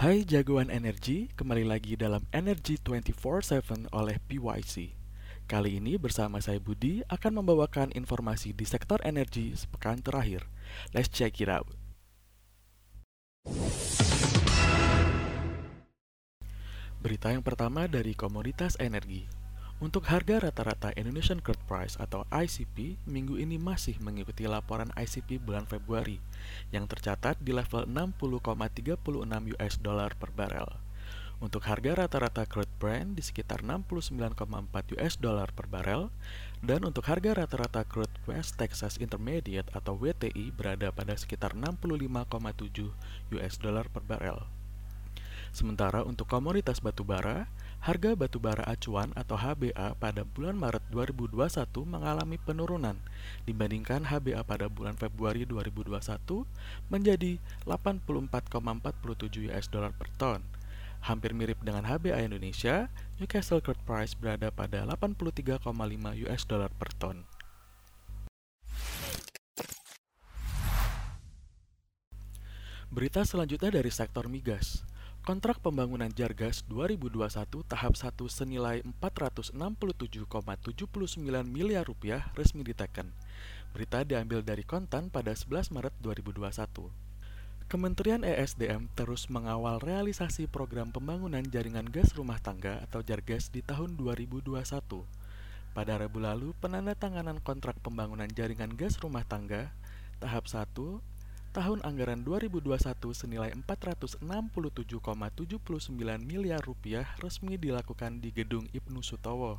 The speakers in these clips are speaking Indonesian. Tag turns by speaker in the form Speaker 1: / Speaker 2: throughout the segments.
Speaker 1: Hai jagoan energi, kembali lagi dalam Energy 24/7 oleh PYC. Kali ini bersama saya Budi akan membawakan informasi di sektor energi sepekan terakhir. Let's check it out. Berita yang pertama dari komoditas energi. Untuk harga rata-rata Indonesian Crude Price atau ICP minggu ini masih mengikuti laporan ICP bulan Februari yang tercatat di level 60,36 US dollar per barel. Untuk harga rata-rata crude Brent di sekitar 69,4 US dollar per barel dan untuk harga rata-rata crude West Texas Intermediate atau WTI berada pada sekitar 65,7 US dollar per barel. Sementara untuk komoditas batubara, harga batubara acuan atau HBA pada bulan Maret 2021 mengalami penurunan dibandingkan HBA pada bulan Februari 2021 menjadi 84,47 US dollar per ton. Hampir mirip dengan HBA Indonesia, Newcastle Crude Price berada pada 83,5 US dollar per ton. Berita selanjutnya dari sektor migas. Kontrak pembangunan Jargas 2021 tahap 1 senilai 467,79 miliar rupiah resmi diteken. Berita diambil dari Kontan pada 11 Maret 2021. Kementerian ESDM terus mengawal realisasi program pembangunan jaringan gas rumah tangga atau Jargas di tahun 2021. Pada Rabu lalu, penandatanganan kontrak pembangunan jaringan gas rumah tangga tahap 1 tahun anggaran 2021 senilai 467,79 miliar rupiah resmi dilakukan di Gedung Ibnu Sutowo.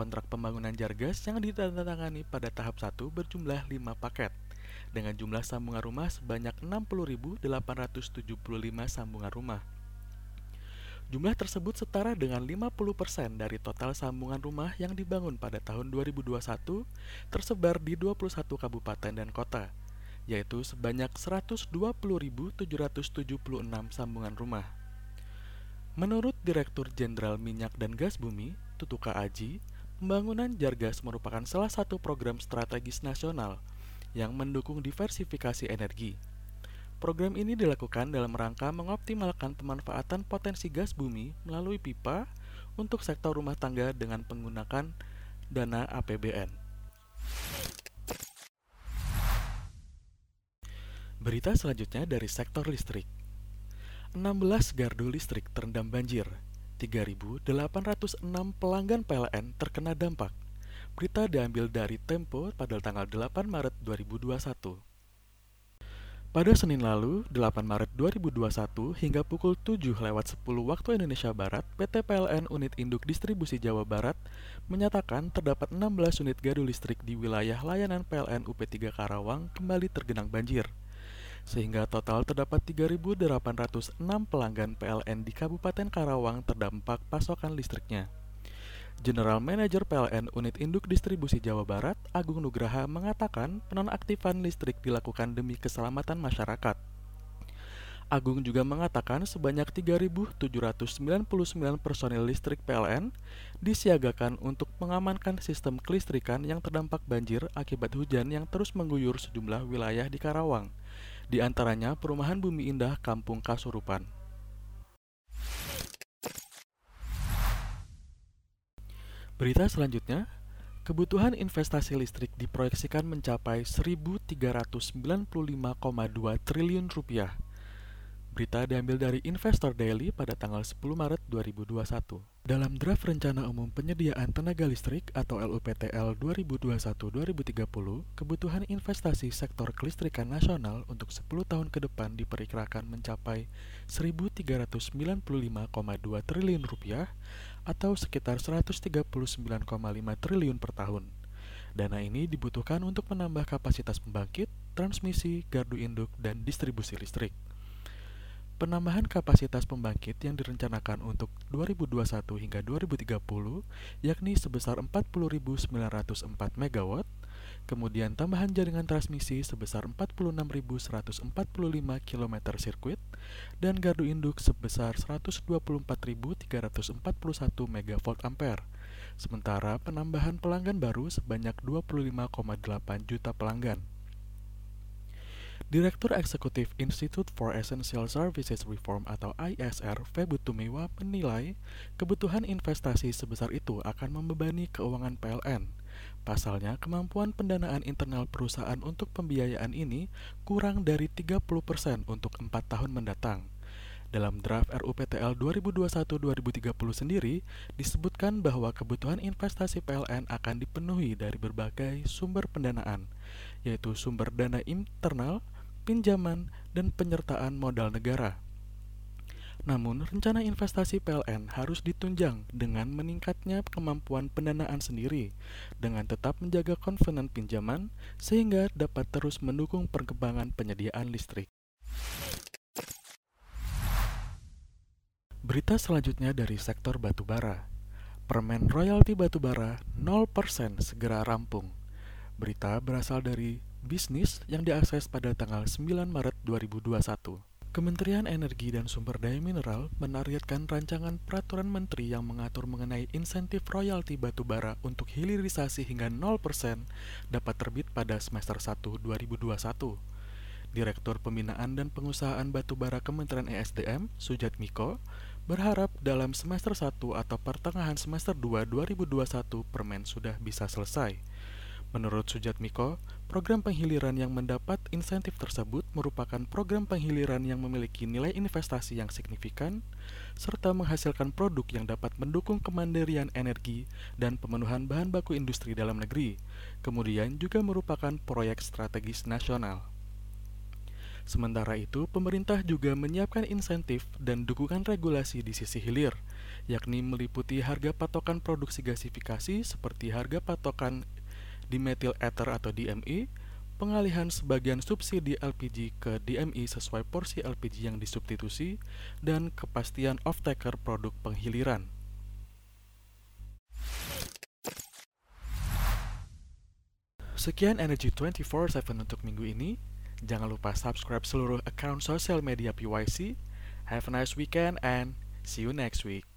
Speaker 1: Kontrak pembangunan Jargas yang ditandatangani pada tahap 1 berjumlah 5 paket dengan jumlah sambungan rumah sebanyak 60.875 sambungan rumah. Jumlah tersebut setara dengan 50% dari total sambungan rumah yang dibangun pada tahun 2021 tersebar di 21 kabupaten dan kota yaitu sebanyak 120.776 sambungan rumah. Menurut Direktur Jenderal Minyak dan Gas Bumi, Tutuka Aji, pembangunan Jargas merupakan salah satu program strategis nasional yang mendukung diversifikasi energi. Program ini dilakukan dalam rangka mengoptimalkan pemanfaatan potensi gas bumi melalui pipa untuk sektor rumah tangga dengan menggunakan dana APBN. Berita selanjutnya dari sektor listrik. 16 gardu listrik terendam banjir. 3.806 pelanggan PLN terkena dampak. Berita diambil dari Tempo pada tanggal 8 Maret 2021. Pada Senin lalu, 8 Maret 2021 hingga pukul 7 lewat 10 waktu Indonesia Barat, PT PLN Unit Induk Distribusi Jawa Barat menyatakan terdapat 16 unit gardu listrik di wilayah layanan PLN UP3 Karawang kembali tergenang banjir sehingga total terdapat 3.806 pelanggan PLN di Kabupaten Karawang terdampak pasokan listriknya. General Manager PLN Unit Induk Distribusi Jawa Barat, Agung Nugraha mengatakan penonaktifan listrik dilakukan demi keselamatan masyarakat. Agung juga mengatakan sebanyak 3.799 personil listrik PLN disiagakan untuk mengamankan sistem kelistrikan yang terdampak banjir akibat hujan yang terus mengguyur sejumlah wilayah di Karawang di antaranya Perumahan Bumi Indah Kampung Kasurupan. Berita selanjutnya, kebutuhan investasi listrik diproyeksikan mencapai 1.395,2 triliun rupiah. Berita diambil dari Investor Daily pada tanggal 10 Maret 2021. Dalam draft Rencana Umum Penyediaan Tenaga Listrik atau LUPTL 2021-2030, kebutuhan investasi sektor kelistrikan nasional untuk 10 tahun ke depan diperkirakan mencapai 1.395,2 triliun rupiah atau sekitar 139,5 triliun per tahun. Dana ini dibutuhkan untuk menambah kapasitas pembangkit, transmisi, gardu induk, dan distribusi listrik. Penambahan kapasitas pembangkit yang direncanakan untuk 2021 hingga 2030 yakni sebesar 40.904 MW, kemudian tambahan jaringan transmisi sebesar 46.145 km sirkuit, dan gardu induk sebesar 124.341 MV ampere. Sementara penambahan pelanggan baru sebanyak 25,8 juta pelanggan. Direktur Eksekutif Institute for Essential Services Reform atau ISR, Febu Tumiwa menilai kebutuhan investasi sebesar itu akan membebani keuangan PLN. Pasalnya, kemampuan pendanaan internal perusahaan untuk pembiayaan ini kurang dari 30% untuk empat tahun mendatang. Dalam draft RUPTL 2021-2030 sendiri, disebutkan bahwa kebutuhan investasi PLN akan dipenuhi dari berbagai sumber pendanaan, yaitu sumber dana internal, pinjaman, dan penyertaan modal negara. Namun, rencana investasi PLN harus ditunjang dengan meningkatnya kemampuan pendanaan sendiri, dengan tetap menjaga konvenan pinjaman, sehingga dapat terus mendukung perkembangan penyediaan listrik. Berita selanjutnya dari sektor batubara. Permen royalti batubara 0% segera rampung. Berita berasal dari bisnis yang diakses pada tanggal 9 Maret 2021. Kementerian Energi dan Sumber Daya Mineral menargetkan rancangan peraturan menteri yang mengatur mengenai insentif royalti batubara untuk hilirisasi hingga 0% dapat terbit pada semester 1 2021. Direktur Pembinaan dan Pengusahaan Batubara Kementerian ESDM, Sujat Miko, berharap dalam semester 1 atau pertengahan semester 2 2021 permen sudah bisa selesai. Menurut Sujat Miko, program penghiliran yang mendapat insentif tersebut merupakan program penghiliran yang memiliki nilai investasi yang signifikan, serta menghasilkan produk yang dapat mendukung kemandirian energi dan pemenuhan bahan baku industri dalam negeri, kemudian juga merupakan proyek strategis nasional. Sementara itu, pemerintah juga menyiapkan insentif dan dukungan regulasi di sisi hilir, yakni meliputi harga patokan produksi gasifikasi seperti harga patokan dimetil ether atau DME, pengalihan sebagian subsidi LPG ke DME sesuai porsi LPG yang disubstitusi, dan kepastian off-taker produk penghiliran. Sekian Energy 24/7 untuk minggu ini. Jangan lupa subscribe seluruh account sosial media PYC. Have a nice weekend and see you next week.